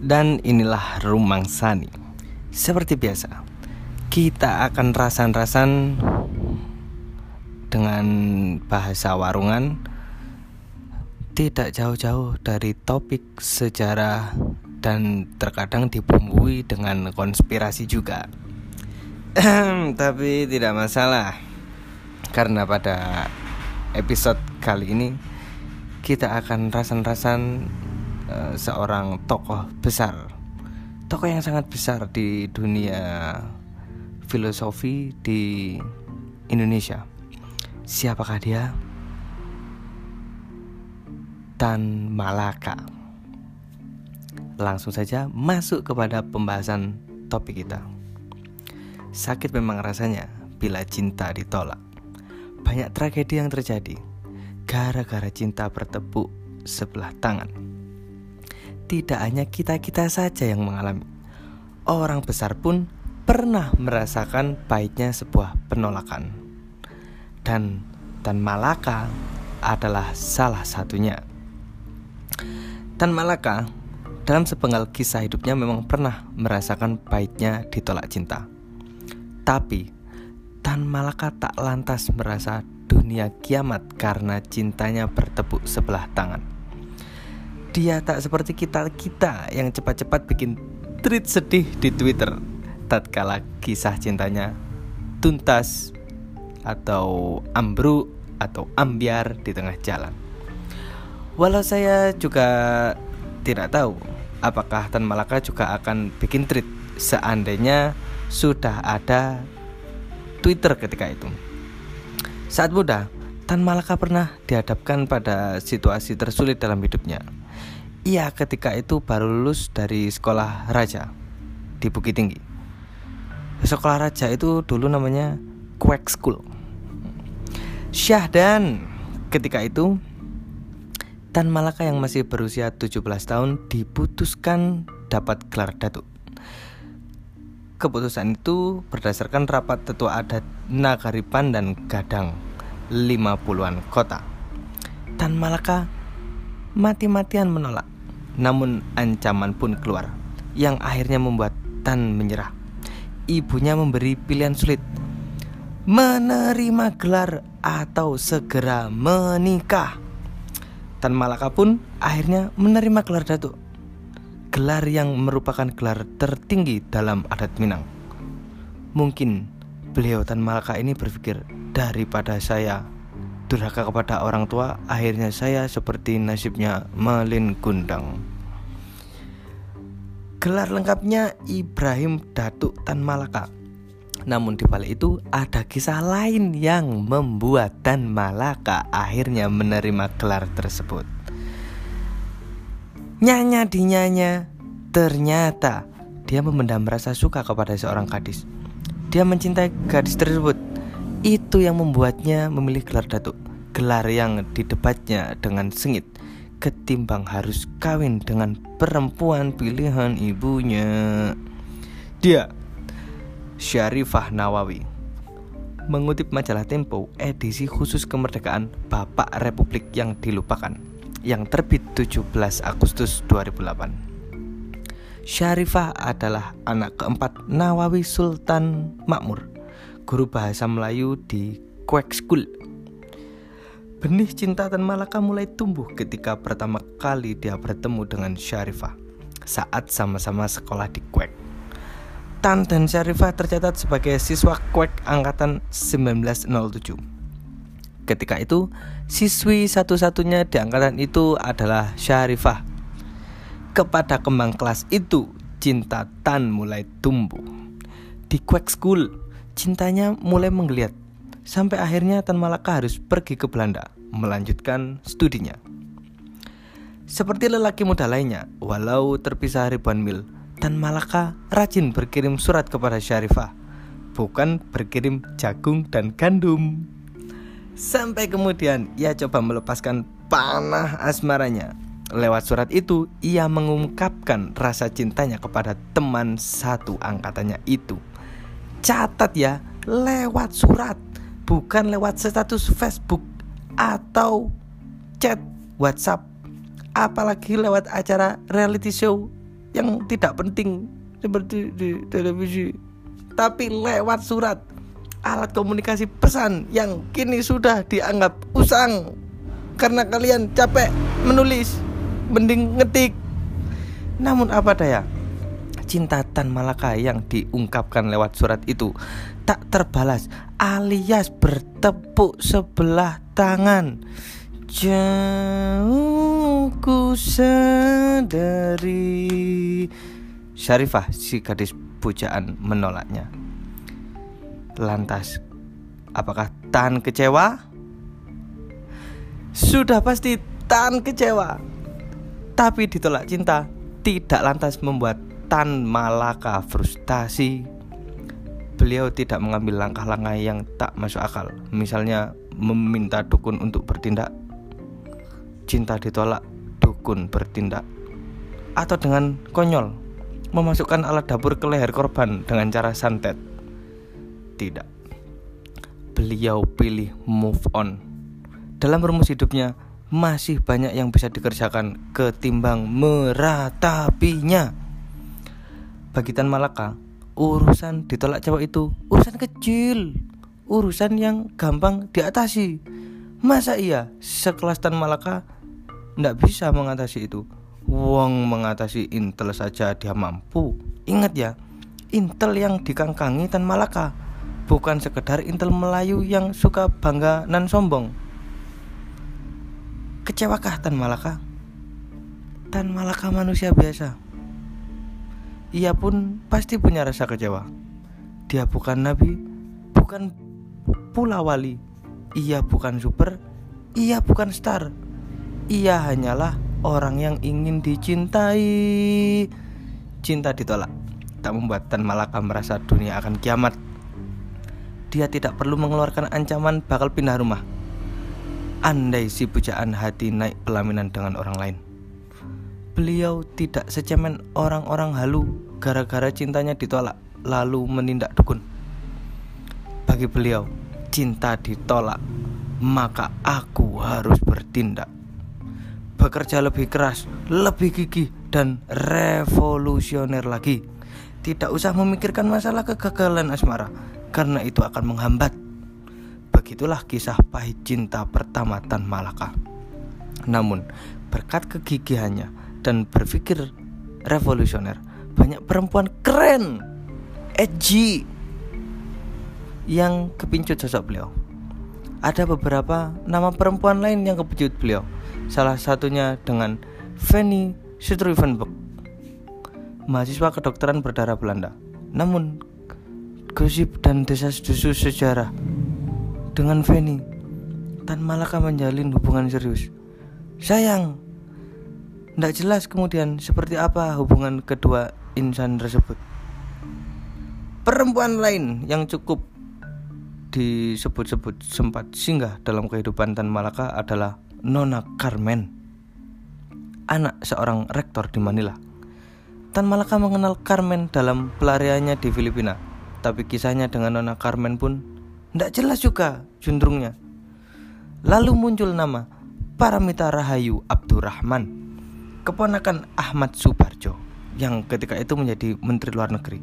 Dan inilah Rumang Sani. Seperti biasa Kita akan rasan-rasan Dengan bahasa warungan. Tidak jauh-jauh dari topik sejarah Dan terkadang dibumbui dengan konspirasi juga. Tapi tidak masalah. Karena pada episode kali ini Kita akan rasan-rasan Eh, seorang tokoh besar, tokoh yang sangat besar di dunia filosofi di Indonesia. Siapakah dia? Tan Malaka. Langsung saja masuk kepada pembahasan topik kita. Sakit memang rasanya bila cinta ditolak. Banyak tragedi yang terjadi gara-gara cinta bertepuk sebelah tangan tidak hanya kita-kita saja yang mengalami. Orang besar pun pernah merasakan pahitnya sebuah penolakan. Dan Tan Malaka adalah salah satunya. Tan Malaka dalam sepenggal kisah hidupnya memang pernah merasakan pahitnya ditolak cinta. Tapi Tan Malaka tak lantas merasa dunia kiamat karena cintanya bertepuk sebelah tangan. Dia tak seperti kita-kita yang cepat-cepat bikin tweet sedih di Twitter tatkala kisah cintanya tuntas atau ambruk atau ambiar di tengah jalan. Walau saya juga tidak tahu apakah Tan Malaka juga akan bikin tweet seandainya sudah ada Twitter ketika itu. Saat muda, Tan Malaka pernah dihadapkan pada situasi tersulit dalam hidupnya Iya, ketika itu baru lulus dari sekolah raja di Bukit Tinggi. Sekolah raja itu dulu namanya Quack School. Syahdan ketika itu Tan Malaka yang masih berusia 17 tahun diputuskan dapat gelar datuk. Keputusan itu berdasarkan rapat tetua adat Nagaripan dan Gadang 50-an kota. Tan Malaka mati-matian menolak. Namun ancaman pun keluar yang akhirnya membuat Tan menyerah. Ibunya memberi pilihan sulit. Menerima gelar atau segera menikah. Tan Malaka pun akhirnya menerima gelar datuk. Gelar yang merupakan gelar tertinggi dalam adat Minang. Mungkin beliau Tan Malaka ini berpikir daripada saya durhaka kepada orang tua, akhirnya saya seperti nasibnya Malin Gundang. Gelar lengkapnya Ibrahim Datuk Tan Malaka. Namun di balik itu ada kisah lain yang membuat Tan Malaka akhirnya menerima gelar tersebut. Nyanya dinyanya, ternyata dia memendam rasa suka kepada seorang gadis. Dia mencintai gadis tersebut itu yang membuatnya memilih gelar datuk. Gelar yang didebatnya dengan sengit Ketimbang harus kawin dengan perempuan pilihan ibunya. Dia Syarifah Nawawi. Mengutip majalah Tempo edisi khusus kemerdekaan Bapak Republik yang dilupakan Yang terbit 17 Agustus 2008 Syarifah adalah anak keempat Nawawi Sultan Makmur guru bahasa Melayu di Quack School. Benih cinta Tan Malaka mulai tumbuh ketika pertama kali dia bertemu dengan Syarifah saat sama-sama sekolah di Quack. Tan dan Syarifah tercatat sebagai siswa Quack angkatan 1907. Ketika itu, siswi satu-satunya di angkatan itu adalah Syarifah. Kepada kembang kelas itu, cinta Tan mulai tumbuh. Di Quack School, cintanya mulai menggeliat sampai akhirnya Tan Malaka harus pergi ke Belanda melanjutkan studinya. Seperti lelaki muda lainnya, walau terpisah ribuan mil, Tan Malaka rajin berkirim surat kepada Syarifah, bukan berkirim jagung dan gandum. Sampai kemudian ia coba melepaskan panah asmaranya. Lewat surat itu, ia mengungkapkan rasa cintanya kepada teman satu angkatannya itu. Catat ya, lewat surat, bukan lewat status Facebook atau chat WhatsApp, apalagi lewat acara reality show yang tidak penting seperti di televisi, tapi lewat surat alat komunikasi pesan yang kini sudah dianggap usang karena kalian capek menulis, mending ngetik. Namun apa daya? Cinta Tan Malaka yang diungkapkan lewat surat itu tak terbalas alias bertepuk sebelah tangan. Jauh ku sadari Syarifah si gadis pujaan menolaknya Lantas Apakah Tan kecewa? Sudah pasti Tan kecewa Tapi ditolak cinta Tidak lantas membuat Tan Malaka frustasi. Beliau tidak mengambil langkah-langkah yang tak masuk akal. Misalnya meminta dukun untuk bertindak. Cinta ditolak Dukun bertindak. Atau dengan konyol Memasukkan alat dapur ke leher korban dengan cara santet. Tidak. Beliau pilih move on. Dalam rumus hidupnya masih banyak yang bisa dikerjakan ketimbang meratapinya. Bagi Tan Malaka, urusan ditolak cewek itu urusan kecil, urusan yang gampang diatasi. Masa iya sekelas Tan Malaka tidak bisa mengatasi itu? Wong mengatasi Intel saja dia mampu. Ingat ya, Intel yang dikangkangi Tan Malaka bukan sekedar Intel Melayu yang suka bangga dan sombong. Kecewakah Tan Malaka? Tan Malaka manusia biasa. Ia pun pasti punya rasa kecewa. Dia bukan nabi, bukan pula wali. Ia bukan super, ia bukan star. Ia hanyalah orang yang ingin dicintai. Cinta ditolak, tak membuat Tan Malaka merasa dunia akan kiamat. Dia tidak perlu mengeluarkan ancaman bakal pindah rumah Andai si pujaan hati naik pelaminan dengan orang lain Beliau tidak secemen orang-orang halu Gara-gara cintanya ditolak Lalu menindak dukun. Bagi beliau Cinta ditolak Maka aku harus bertindak. Bekerja lebih keras Lebih gigih Dan revolusioner lagi. Tidak usah memikirkan masalah kegagalan asmara Karena itu akan menghambat. Begitulah kisah pahit cinta pertama Tan Malaka. Namun, berkat kegigihannya dan berpikir revolusioner, banyak perempuan keren, edgy, yang kepincut sosok beliau. Ada beberapa nama perempuan lain yang kepincut beliau. Salah satunya dengan Fanny Struivenberg, mahasiswa kedokteran berdarah Belanda. Namun, gosip dan desas-desus sejarah dengan Feni Tan Malaka menjalin hubungan serius. Sayang, tidak jelas kemudian seperti apa hubungan kedua insan tersebut. Perempuan lain yang cukup disebut-sebut sempat singgah dalam kehidupan Tan Malaka adalah Nona Carmen, anak seorang rektor di Manila. Tan Malaka mengenal Carmen dalam pelariannya di Filipina, tapi kisahnya dengan Nona Carmen pun tidak jelas juga jundrungnya. Lalu muncul nama Paramita Rahayu Abdurrahman, keponakan Ahmad Subarjo yang ketika itu menjadi Menteri Luar Negeri.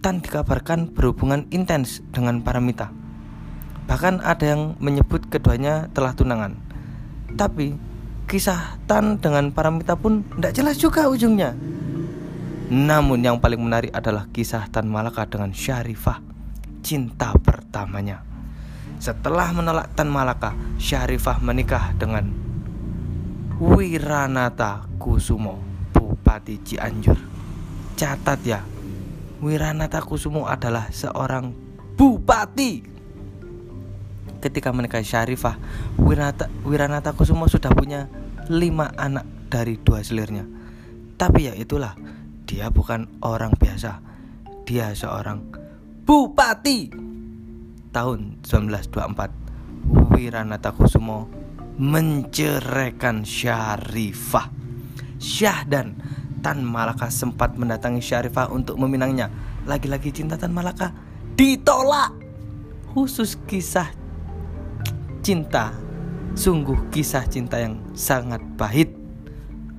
Tan dikabarkan berhubungan intens dengan Paramita. Bahkan ada yang menyebut keduanya telah tunangan. Tapi kisah Tan dengan Paramita pun tidak jelas juga ujungnya. Namun yang paling menarik adalah kisah Tan Malaka dengan Syarifah cinta pertamanya. Setelah menolak Tan Malaka, Syarifah menikah dengan Wiranata Kusumo, Bupati Cianjur. Catat ya, Wiranata Kusumo adalah seorang bupati. Ketika menikah Syarifah, Wiranata, Wiranata Kusumo sudah punya lima anak dari dua selirnya. Tapi ya itulah, dia bukan orang biasa. Dia seorang Bupati tahun 1924 Wiranata Kusumo menceraikan Syarifah Syahdan Tan Malaka sempat mendatangi Syarifah untuk meminangnya Lagi-lagi cinta Tan Malaka ditolak Khusus kisah cinta Sungguh kisah cinta yang sangat pahit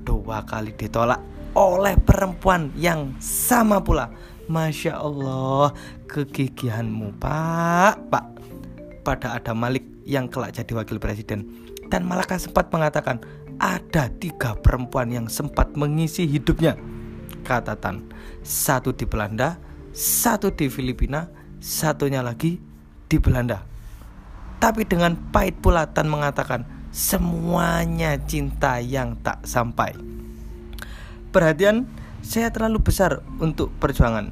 Dua kali ditolak oleh perempuan yang sama pula. Masya Allah, kegigihanmu, Pak. Pak, pada ada Malik yang kelak jadi wakil presiden. Dan Malaka sempat mengatakan, ada tiga perempuan yang sempat mengisi hidupnya. Kata Tan, satu di Belanda, satu di Filipina, satunya lagi di Belanda. Tapi dengan pahit pula Tan mengatakan, semuanya cinta yang tak sampai. Perhatian saya terlalu besar untuk perjuangan.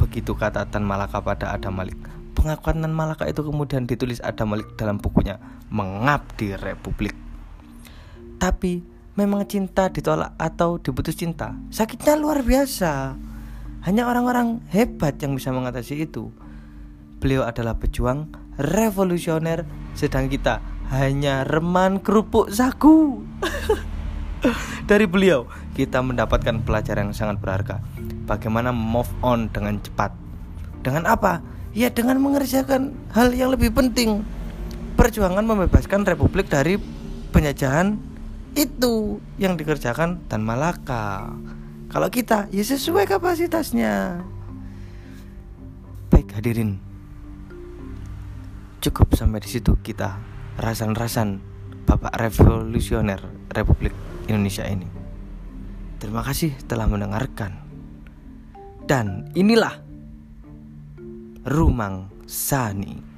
Begitu kata Tan Malaka pada Adam Malik. Pengakuan Tan Malaka itu kemudian ditulis Adam Malik dalam bukunya Mengabdi Republik. Tapi memang cinta ditolak atau diputus cinta sakitnya luar biasa. Hanya orang-orang hebat yang bisa mengatasi itu. Beliau adalah pejuang revolusioner sedang kita hanya reman kerupuk sagu. Dari beliau kita mendapatkan pelajaran yang sangat berharga. Bagaimana move on dengan cepat. Dengan apa? Ya dengan mengerjakan hal yang lebih penting. Perjuangan membebaskan republik dari penjajahan itu yang dikerjakan dan Malaka. Kalau kita ya sesuai kapasitasnya. Baik hadirin. Cukup sampai di situ kita rasan-rasan Bapak Revolusioner Republik Indonesia ini. Terima kasih telah mendengarkan. Dan inilah Rumang Sani.